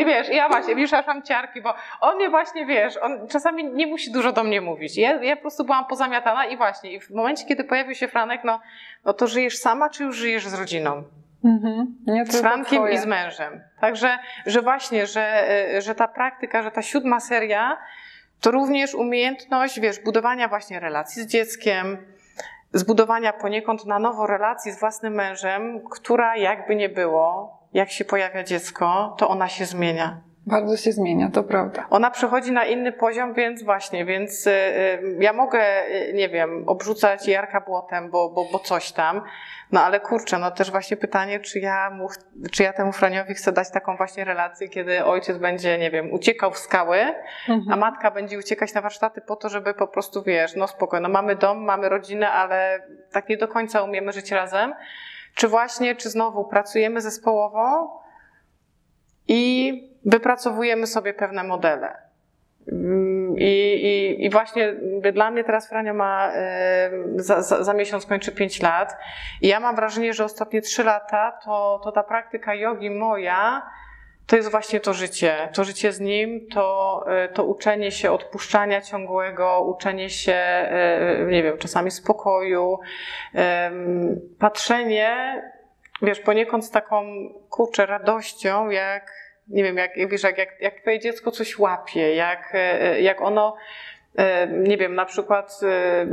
I wiesz, ja właśnie, wiesz, aż mam ciarki, bo on mnie właśnie, wiesz, on czasami nie musi dużo do mnie mówić. Ja, ja po prostu byłam pozamiatana i właśnie, i w momencie, kiedy pojawił się Franek, no, no to żyjesz sama, czy już żyjesz z rodziną? Mhm. z Frankiem i z mężem. Także, że właśnie, że, że ta praktyka, że ta siódma seria, to również umiejętność, wiesz, budowania właśnie relacji z dzieckiem, zbudowania poniekąd na nowo relacji z własnym mężem, która jakby nie było, jak się pojawia dziecko, to ona się zmienia. Bardzo się zmienia, to prawda. Ona przechodzi na inny poziom, więc właśnie, więc y, y, ja mogę, y, nie wiem, obrzucać Jarka błotem, bo, bo, bo coś tam, no ale kurczę, no też właśnie pytanie, czy ja, mu, czy ja temu Franiowi chcę dać taką właśnie relację, kiedy ojciec będzie, nie wiem, uciekał w skały, mhm. a matka będzie uciekać na warsztaty po to, żeby po prostu, wiesz, no spokojnie, no mamy dom, mamy rodzinę, ale tak nie do końca umiemy żyć razem. Czy właśnie, czy znowu pracujemy zespołowo i wypracowujemy sobie pewne modele. Mm, I, i, I, właśnie dla mnie teraz Frania ma za, za, za, miesiąc kończy 5 lat i ja mam wrażenie, że ostatnie 3 lata to, to ta praktyka jogi moja to jest właśnie to życie. To życie z nim, to, e, to uczenie się odpuszczania ciągłego, uczenie się, e, nie wiem, czasami spokoju, patrzenie, wiesz, poniekąd z taką, kurczę, radością, jak, nie wiem, jak, wiesz, jak, jak, jak twoje dziecko coś łapie, jak, e, jak ono nie wiem, na przykład e,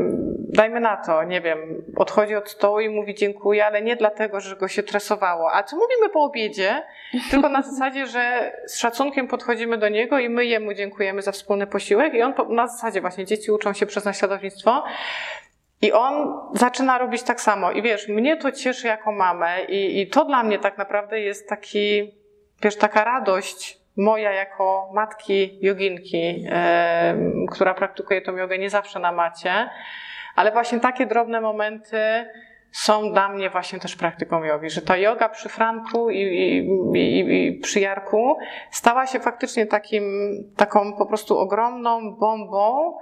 dajmy na to, nie wiem, odchodzi od stołu i mówi dziękuję, ale nie dlatego, że go się tresowało. A co mówimy po obiedzie? Tylko na zasadzie, że z szacunkiem podchodzimy do niego i my jemu dziękujemy za wspólny posiłek i on na zasadzie właśnie dzieci uczą się przez naśladownictwo. I on zaczyna robić tak samo. I wiesz, mnie to cieszy jako mamę i, i to dla mnie tak naprawdę jest taki, wiesz, taka radość, moja jako matki joginki, która praktykuje tą jogę nie zawsze na macie, ale właśnie takie drobne momenty są dla mnie właśnie też praktyką jogi, że ta yoga przy Franku i, i, i, i przy Jarku stała się faktycznie takim, taką po prostu ogromną bombą,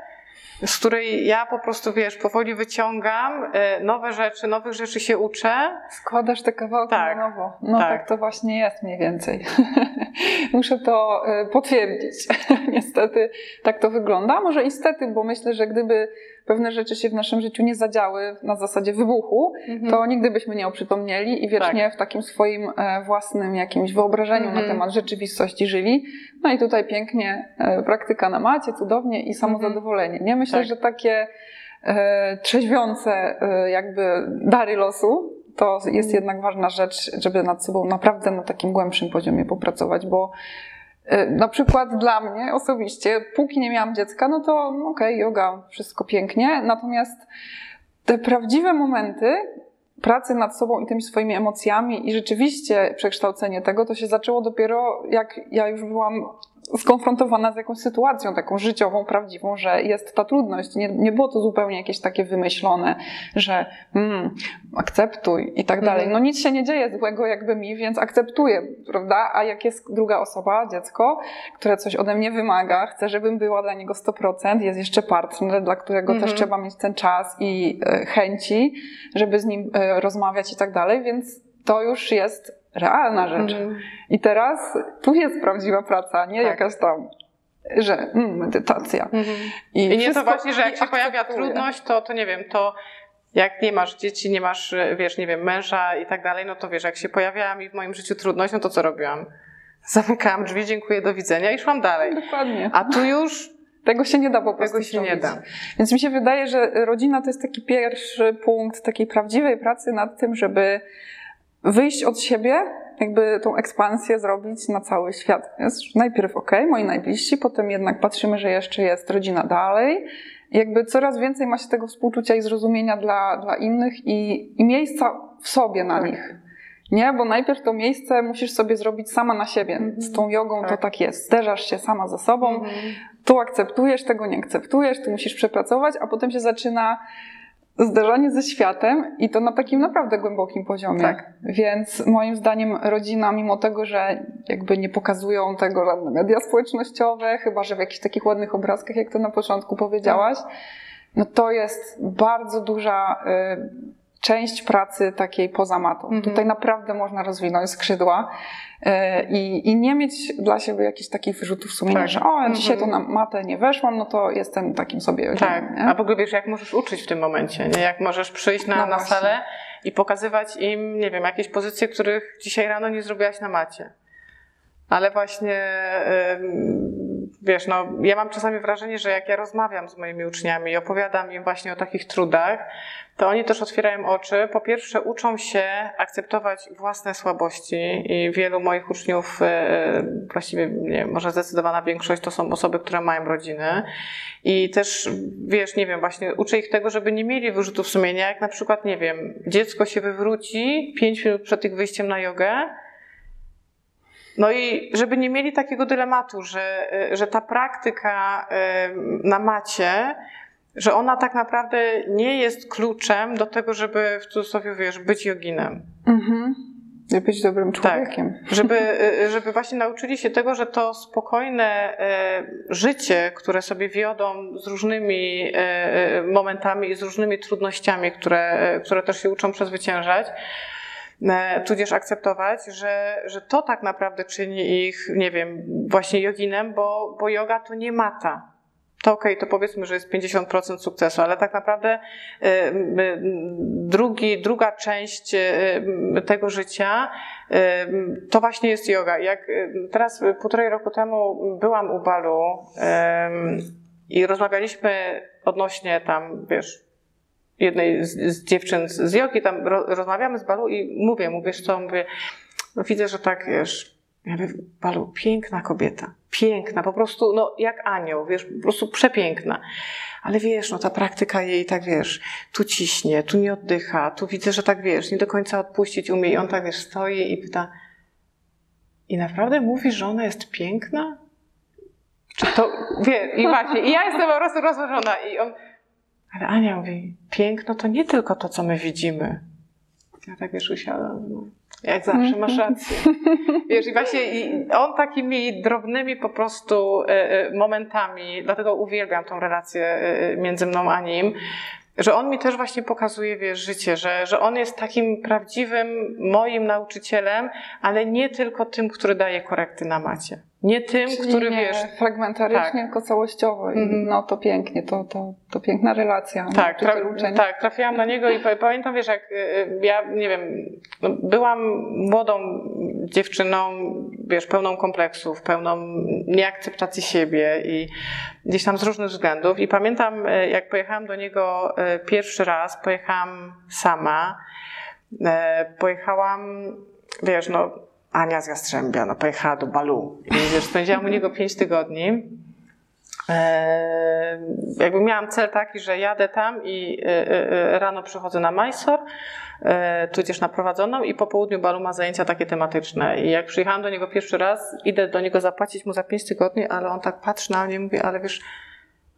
z której ja po prostu, wiesz, powoli wyciągam e, nowe rzeczy, nowych rzeczy się uczę. Składasz te kawałki tak, na nowo. No tak. tak to właśnie jest mniej więcej. Muszę to e, potwierdzić. Niestety tak to wygląda. Może niestety, bo myślę, że gdyby pewne rzeczy się w naszym życiu nie zadziały na zasadzie wybuchu, mhm. to nigdy byśmy nie oprzytomnieli i wiecznie tak. w takim swoim e, własnym jakimś wyobrażeniu mhm. na temat rzeczywistości żyli. No i tutaj pięknie e, praktyka na macie, cudownie i samozadowolenie. Nie myślę, tak. że takie e, trzeźwiące jakby dary losu to jest mhm. jednak ważna rzecz, żeby nad sobą naprawdę na takim głębszym poziomie popracować, bo na przykład dla mnie osobiście, póki nie miałam dziecka, no to okej, okay, yoga, wszystko pięknie, natomiast te prawdziwe momenty pracy nad sobą i tymi swoimi emocjami i rzeczywiście przekształcenie tego, to się zaczęło dopiero jak ja już byłam skonfrontowana z jakąś sytuacją taką życiową, prawdziwą, że jest ta trudność. Nie, nie było to zupełnie jakieś takie wymyślone, że mm, akceptuj i tak dalej. Mhm. No nic się nie dzieje złego jakby mi, więc akceptuję, prawda? A jak jest druga osoba, dziecko, które coś ode mnie wymaga, chce, żebym była dla niego 100%, jest jeszcze partner, dla którego też mhm. trzeba mieć ten czas i e, chęci, żeby z nim e, rozmawiać i tak dalej, więc to już jest realna rzecz. Mm. I teraz tu jest prawdziwa praca, nie tak. jakaś tam że mm, medytacja. Mm -hmm. I, I nie to właśnie, że jak się pojawia trudność, to, to nie wiem, to Jak nie masz dzieci, nie masz, wiesz, nie wiem, męża i tak dalej, no to wiesz, jak się pojawiała mi w moim życiu trudność, no to co robiłam? Zamykałam drzwi, dziękuję, do widzenia i szłam dalej. Dokładnie. A tu już Tego się nie da po prostu tego się nie da. Więc mi się wydaje, że rodzina to jest taki pierwszy punkt takiej prawdziwej pracy nad tym, żeby wyjść od siebie, jakby tą ekspansję zrobić na cały świat. Jest najpierw ok, moi najbliżsi, potem jednak patrzymy, że jeszcze jest rodzina dalej. Jakby coraz więcej ma się tego współczucia i zrozumienia dla, dla innych i, i miejsca w sobie na Tak. nich. Nie, bo najpierw to miejsce musisz sobie zrobić sama na siebie. Z tą jogą to Tak. tak jest. Zderzasz się sama ze sobą, tu akceptujesz, tego nie akceptujesz, tu musisz przepracować, a potem się zaczyna zderzenie ze światem i to na takim naprawdę głębokim poziomie. Tak. Więc moim zdaniem rodzina, mimo tego, że jakby nie pokazują tego żadne media społecznościowe, chyba że w jakichś takich ładnych obrazkach, jak to na początku powiedziałaś, no to jest bardzo duża y, część pracy takiej poza matą. Mhm. Tutaj naprawdę można rozwinąć skrzydła y, i, i nie mieć dla siebie jakichś takich wyrzutów sumienia, Tak. że o, ja dzisiaj to Mhm. na matę nie weszłam, no to jestem takim sobie Tak, a w ogóle wiesz, jak możesz uczyć w tym momencie, nie? Jak możesz przyjść na, No na salę i pokazywać im, nie wiem, jakieś pozycje, których dzisiaj rano nie zrobiłaś na macie. Ale właśnie, wiesz, no, ja mam czasami wrażenie, że jak ja rozmawiam z moimi uczniami i opowiadam im właśnie o takich trudach, to oni też otwierają oczy. Po pierwsze, uczą się akceptować własne słabości i wielu moich uczniów, e, właściwie nie, może zdecydowana większość, to są osoby, które mają rodziny. I też, wiesz, nie wiem, właśnie uczę ich tego, żeby nie mieli wyrzutów sumienia, jak na przykład, nie wiem, dziecko się wywróci pięć minut przed ich wyjściem na jogę, no i żeby nie mieli takiego dylematu, że, y, że ta praktyka y, na macie, że ona tak naprawdę nie jest kluczem do tego, żeby w cudzysłowie, wiesz, być joginem. Mhm. Żeby być dobrym Tak. człowiekiem. Żeby, y, żeby właśnie nauczyli się tego, że to spokojne życie, które sobie wiodą z różnymi momentami i z różnymi trudnościami, które, które też się uczą przezwyciężać, tudzież akceptować, że, że to tak naprawdę czyni ich, nie wiem, właśnie joginem, bo, bo yoga to nie mata. To okej, to powiedzmy, że jest 50% sukcesu, ale tak naprawdę y, y, drugi, druga część tego życia to właśnie jest yoga. Jak teraz półtorej roku temu byłam u Balu i rozmawialiśmy odnośnie tam, wiesz, jednej z, z dziewczyn z, z jogi, tam ro, rozmawiamy z Balu i mówię mu, wiesz co, mówię, no widzę, że tak, wiesz, ja mówię, Balu, piękna kobieta, piękna, po prostu, no jak anioł, wiesz, po prostu przepiękna. Ale wiesz, no ta praktyka jej tak, wiesz, tu ciśnie, tu nie oddycha, tu widzę, że tak, wiesz, nie do końca odpuścić umie i on tak, wiesz, stoi i pyta, i naprawdę mówisz, że ona jest piękna? Czy to, wie, i właśnie, i ja jestem po prostu rozłożona i on, ale Ania mówi, piękno to nie tylko to, co my widzimy. Ja tak wiesz, usiadłam, no, jak zawsze masz rację. Wiesz, i właśnie i on takimi drobnymi po prostu e, e, momentami, dlatego uwielbiam tą relację e, między mną a nim, że on mi też właśnie pokazuje, wiesz, życie, że, że on jest takim prawdziwym moim nauczycielem, ale nie tylko tym, który daje korekty na macie. Nie tym, Czyli który, nie wiesz, fragmentarycznie, tak. tylko całościowo. I Mhm. No to pięknie, to, to, to piękna relacja. Tak, tra- tak, trafiłam na niego i pa- pamiętam, wiesz, jak y, y, ja, nie wiem, no, byłam młodą dziewczyną, wiesz, pełną kompleksów, pełną nieakceptacji siebie i gdzieś tam z różnych względów. I pamiętam, y, jak pojechałam do niego pierwszy raz, pojechałam sama, pojechałam, wiesz, no, Ania z Jastrzębia, no, pojechała do Balu i wiesz, spędziłam u niego pięć tygodni. E, jakby miałam cel taki, że jadę tam i e, e, rano przychodzę na Mysore, e, tudzież na prowadzoną i po południu Balu ma zajęcia takie tematyczne. I jak przyjechałam do niego pierwszy raz, idę do niego zapłacić mu za 5 tygodni, ale on tak patrzy na mnie i mówi, ale wiesz,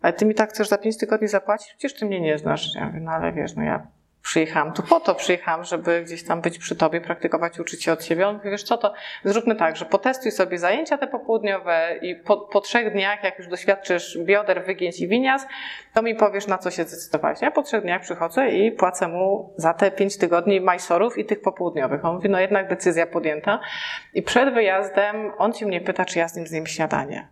ale ty mi tak chcesz za 5 tygodni zapłacić? Przecież ty mnie nie znasz. Ja mówię, no ale wiesz, no ja przyjechałam tu po to, przyjechałam, żeby gdzieś tam być przy tobie, praktykować, uczyć się od siebie. On mówi, wiesz co, to zróbmy tak, że potestuj sobie zajęcia te popołudniowe i po, po trzech dniach, jak już doświadczysz bioder, wygięć i winias, to mi powiesz, na co się zdecydowałeś. Ja po trzech dniach przychodzę i płacę mu za te pięć tygodni majsorów i tych popołudniowych. On mówi, no jednak decyzja podjęta. I przed wyjazdem on się mnie pyta, czy ja z nim zjem śniadanie.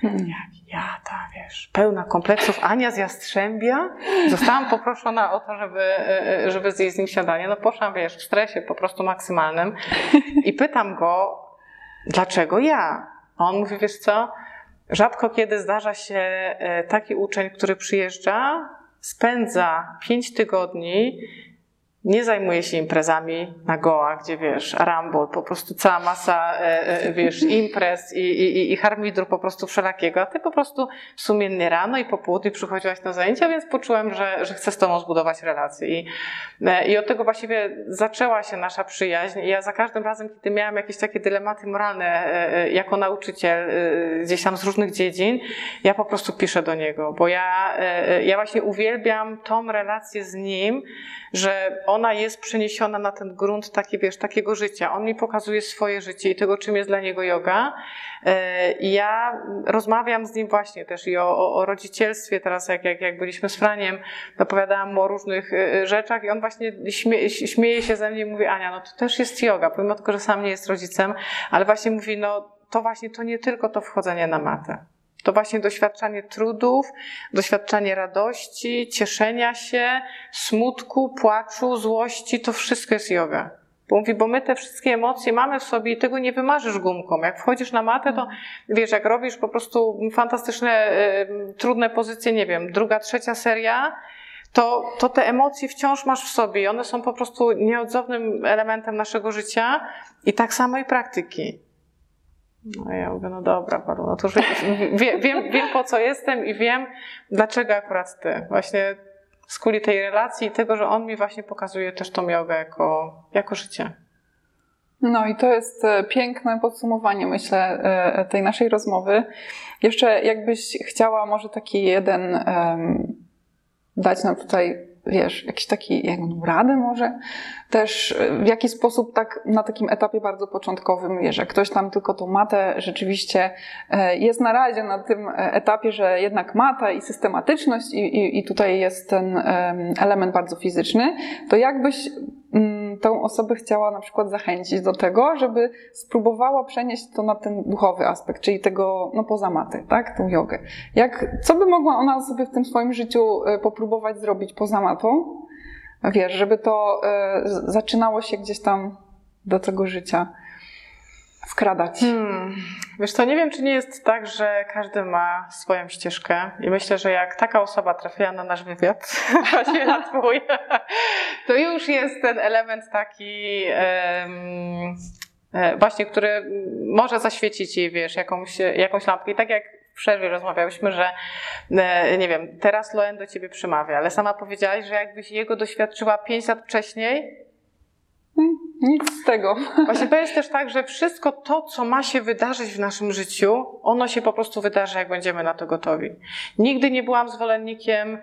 Hmm. Ja ta, wiesz, pełna kompleksów Ania z Jastrzębia. Zostałam poproszona o to, żeby, e, żeby zjeść z nim śniadanie. No poszłam, wiesz, w stresie po prostu maksymalnym i pytam go, dlaczego ja? A on mówi, wiesz co, rzadko kiedy zdarza się e, taki uczeń, który przyjeżdża, spędza pięć tygodni nie zajmuje się imprezami na Goa, gdzie wiesz, Rambol, po prostu cała masa, e, e, wiesz, imprez i, i, i harmidru po prostu wszelakiego, a ty po prostu sumiennie rano i po południu przychodziłaś na zajęcia, więc poczułem, że, że chcę z tobą zbudować relacje. I, e, I od tego właściwie zaczęła się nasza przyjaźń. I ja za każdym razem, kiedy miałam jakieś takie dylematy moralne jako nauczyciel gdzieś tam z różnych dziedzin, ja po prostu piszę do niego, bo ja, ja właśnie uwielbiam tą relację z nim, że ona jest przeniesiona na ten grunt taki, wiesz, takiego życia. On mi pokazuje swoje życie i tego, czym jest dla niego yoga. E, I ja rozmawiam z nim właśnie też i o, o, rodzicielstwie teraz, jak, jak, jak byliśmy z Franiem, opowiadałam mu o różnych e, rzeczach i on właśnie śmie, śmieje się ze mnie i mówi, Ania, no to też jest yoga, pomimo tego, że sam nie jest rodzicem, ale właśnie mówi, no to właśnie to nie tylko to wchodzenie na matę. To właśnie doświadczanie trudów, doświadczanie radości, cieszenia się, smutku, płaczu, złości, to wszystko jest yoga. Bo mówi, bo my te wszystkie emocje mamy w sobie i tego nie wymarzysz gumką. Jak wchodzisz na matę, to wiesz, jak robisz po prostu fantastyczne, y, trudne pozycje, nie wiem, druga, trzecia seria, to, to te emocje wciąż masz w sobie i one są po prostu nieodzownym elementem naszego życia i tak samo i praktyki. No ja mówię, no dobra, Paru, no to już wiem, wiem, wiem po co jestem i wiem dlaczego akurat ty. Właśnie z kuli tej relacji i tego, że on mi właśnie pokazuje też tą jogę jako, jako życie. No i to jest e, piękne podsumowanie, myślę, e, tej naszej rozmowy. Jeszcze jakbyś chciała może taki jeden um, dać nam tutaj wiesz, jakiś taki, jak radę może, też w jaki sposób tak na takim etapie bardzo początkowym, że ktoś tam tylko tą matę rzeczywiście e, jest na razie na tym e, etapie, że jednak mata i systematyczność i, i, i tutaj jest ten element bardzo fizyczny, to jakbyś mm, tą osobę chciała na przykład zachęcić do tego, żeby spróbowała przenieść to na ten duchowy aspekt, czyli tego, no poza matę, tak, tą jogę. Jak, co by mogła ona sobie w tym swoim życiu e, popróbować zrobić poza matą, wiesz, żeby to y, zaczynało się gdzieś tam do tego życia wkradać. Hmm. Wiesz to nie wiem, czy nie jest tak, że każdy ma swoją ścieżkę i myślę, że jak taka osoba trafiła na nasz wywiad, właśnie na twój, to już jest ten element taki um, właśnie, który może zaświecić jej, wiesz, jakąś, jakąś lampkę. I tak jak przerwie rozmawiałyśmy, że e, nie wiem, teraz Loen do ciebie przemawia, ale sama powiedziałaś, że jakbyś jego doświadczyła 5 lat wcześniej, hmm, nic z tego. Właśnie to jest też tak, że wszystko to, co ma się wydarzyć w naszym życiu, ono się po prostu wydarzy, jak będziemy na to gotowi. Nigdy nie byłam zwolennikiem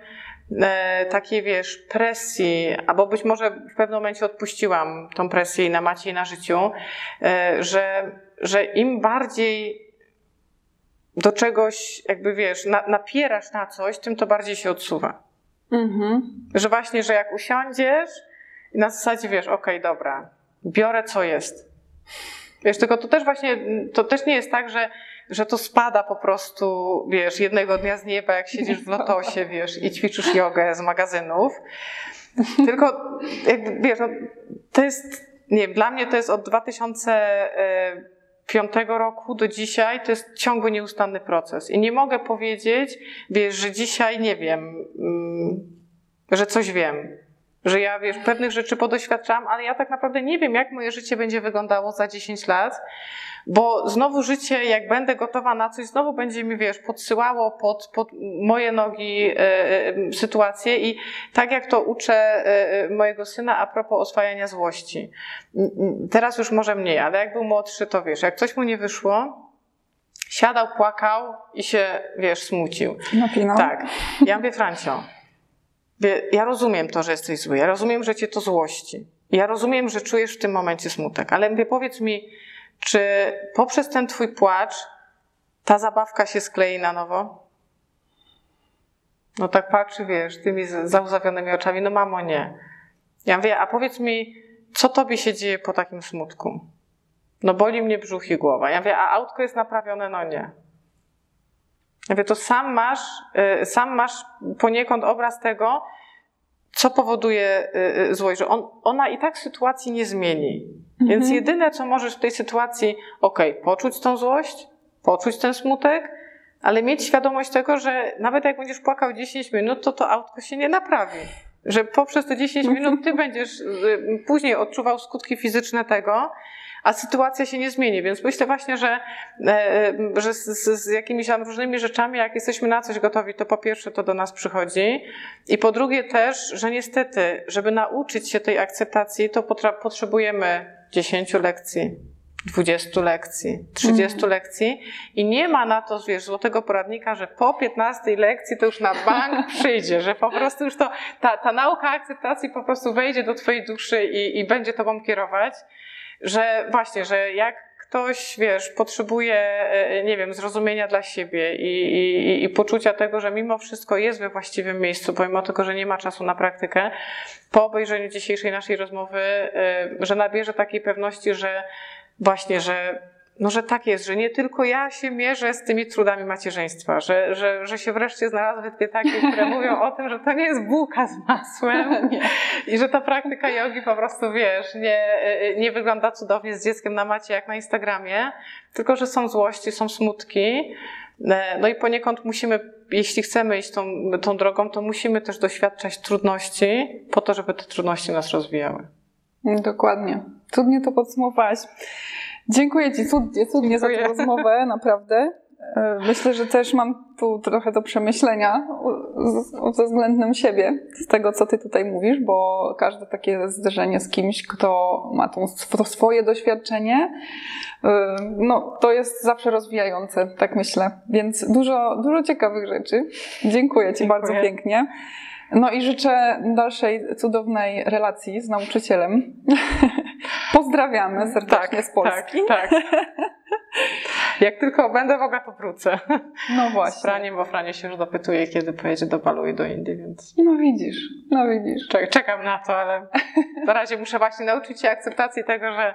e, takiej, wiesz, presji, albo być może w pewnym momencie odpuściłam tą presję na macie i na życiu, e, że, że im bardziej do czegoś, jakby wiesz, na, napierasz na coś, tym to bardziej się odsuwa. Mhm. Że właśnie, że jak usiądziesz i na zasadzie wiesz, okej, okay, dobra, biorę co jest. Wiesz, tylko to też właśnie, to też nie jest tak, że, że to spada po prostu, wiesz, jednego dnia z nieba, jak siedzisz w lotosie, wiesz, i ćwiczysz jogę z magazynów. Tylko, jak, wiesz, no, to jest, nie wiem, dla mnie to jest od 2000 piątego roku do dzisiaj to jest ciągły, nieustanny proces. I nie mogę powiedzieć, wiesz, że dzisiaj nie wiem, mm, że coś wiem. Że ja, wiesz, pewnych rzeczy podoświadczam, ale ja tak naprawdę nie wiem, jak moje życie będzie wyglądało za 10 lat bo znowu życie, jak będę gotowa na coś, znowu będzie mi, wiesz, podsyłało pod, pod moje nogi e, e, sytuacje i tak jak to uczę e, mojego syna a propos oswajania złości. Teraz już może mniej, ale jak był młodszy, to wiesz, jak coś mu nie wyszło, siadał, płakał i się, wiesz, smucił. Napinał. Tak. Ja mówię, Francio, ja rozumiem to, że jesteś zły, ja rozumiem, że cię to złości. Ja rozumiem, że czujesz w tym momencie smutek, ale mówię, powiedz mi, czy poprzez ten twój płacz ta zabawka się sklei na nowo? No tak patrzy, wiesz, tymi zauzawionymi oczami, no mamo, nie. Ja mówię, a powiedz mi, co tobie się dzieje po takim smutku? No boli mnie brzuch i głowa. Ja mówię, a autko jest naprawione? No nie. Mówię, to sam masz, y, sam masz poniekąd obraz tego, co powoduje y, y, złość, że on, ona i tak sytuacji nie zmieni. Mhm. Więc jedyne, co możesz w tej sytuacji, ok, poczuć tą złość, poczuć ten smutek, ale mieć świadomość tego, że nawet jak będziesz płakał 10 minut, to to autko się nie naprawi. Że poprzez te 10 minut ty będziesz później odczuwał skutki fizyczne tego, a sytuacja się nie zmieni. Więc myślę właśnie, że, e, że z, z, jakimiś tam różnymi rzeczami, jak jesteśmy na coś gotowi, to po pierwsze to do nas przychodzi i po drugie też, że niestety, żeby nauczyć się tej akceptacji, to potrzebujemy 10 lekcji, 20 lekcji, 30 mm. lekcji i nie ma na to, wiesz, złotego poradnika, że po 15 lekcji to już na bank przyjdzie, że po prostu już to, ta, ta nauka akceptacji po prostu wejdzie do twojej duszy i, i będzie tobą kierować że właśnie, że jak ktoś, wiesz, potrzebuje, e, nie wiem, zrozumienia dla siebie i, i, i, poczucia tego, że mimo wszystko jest we właściwym miejscu, pomimo tego, że nie ma czasu na praktykę, po obejrzeniu dzisiejszej naszej rozmowy, e, że nabierze takiej pewności, że właśnie, że no, że tak jest, że nie tylko ja się mierzę z tymi trudami macierzyństwa, że, że, że się wreszcie znalazły dwie takie, które mówią o tym, że to nie jest bułka z masłem i że ta praktyka jogi po prostu, wiesz, nie, nie wygląda cudownie z dzieckiem na macie jak na Instagramie, tylko że są złości, są smutki. No i poniekąd musimy, jeśli chcemy iść tą, tą drogą, to musimy też doświadczać trudności po to, żeby te trudności nas rozwijały. Dokładnie. Cudnie to podsumowałaś. Dziękuję Ci cudnie, cudnie za tę rozmowę, naprawdę. E, myślę, że też mam tu trochę do przemyślenia ze względem siebie, z tego co Ty tutaj mówisz, bo każde takie zderzenie z kimś, kto ma to swoje doświadczenie, e, no to jest zawsze rozwijające, tak myślę. Więc dużo, dużo ciekawych rzeczy. Dziękuję Ci Dziękuję. bardzo pięknie. No i życzę dalszej cudownej relacji z nauczycielem. Pozdrawiamy serdecznie tak, z Polski. Tak, tak. Jak tylko będę mogła, to wrócę. No właśnie. Z Franiem, bo Franie się już dopytuje, kiedy pojedzie do Balu i do Indii, więc... No widzisz, no widzisz. Czekam na to, ale na razie muszę właśnie nauczyć się akceptacji tego, że,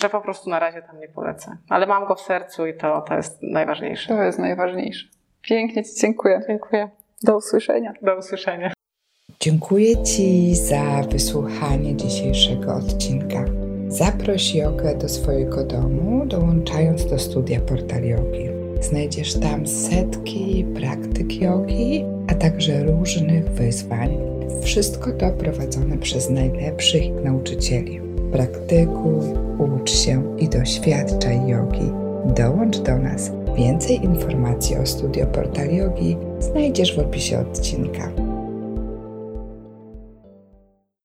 że po prostu na razie tam nie polecę. Ale mam go w sercu i to, to jest najważniejsze. To jest najważniejsze. Pięknie Ci dziękuję. Dziękuję. Do usłyszenia. Do usłyszenia. Dziękuję Ci za wysłuchanie dzisiejszego odcinka. Zaproś jogę do swojego domu, dołączając do studia Portal Yogi. Znajdziesz tam setki praktyk jogi, a także różnych wyzwań. Wszystko to prowadzone przez najlepszych nauczycieli. Praktykuj, ucz się i doświadczaj jogi. Dołącz do nas. Więcej informacji o studio Portal Yogi znajdziesz w opisie odcinka.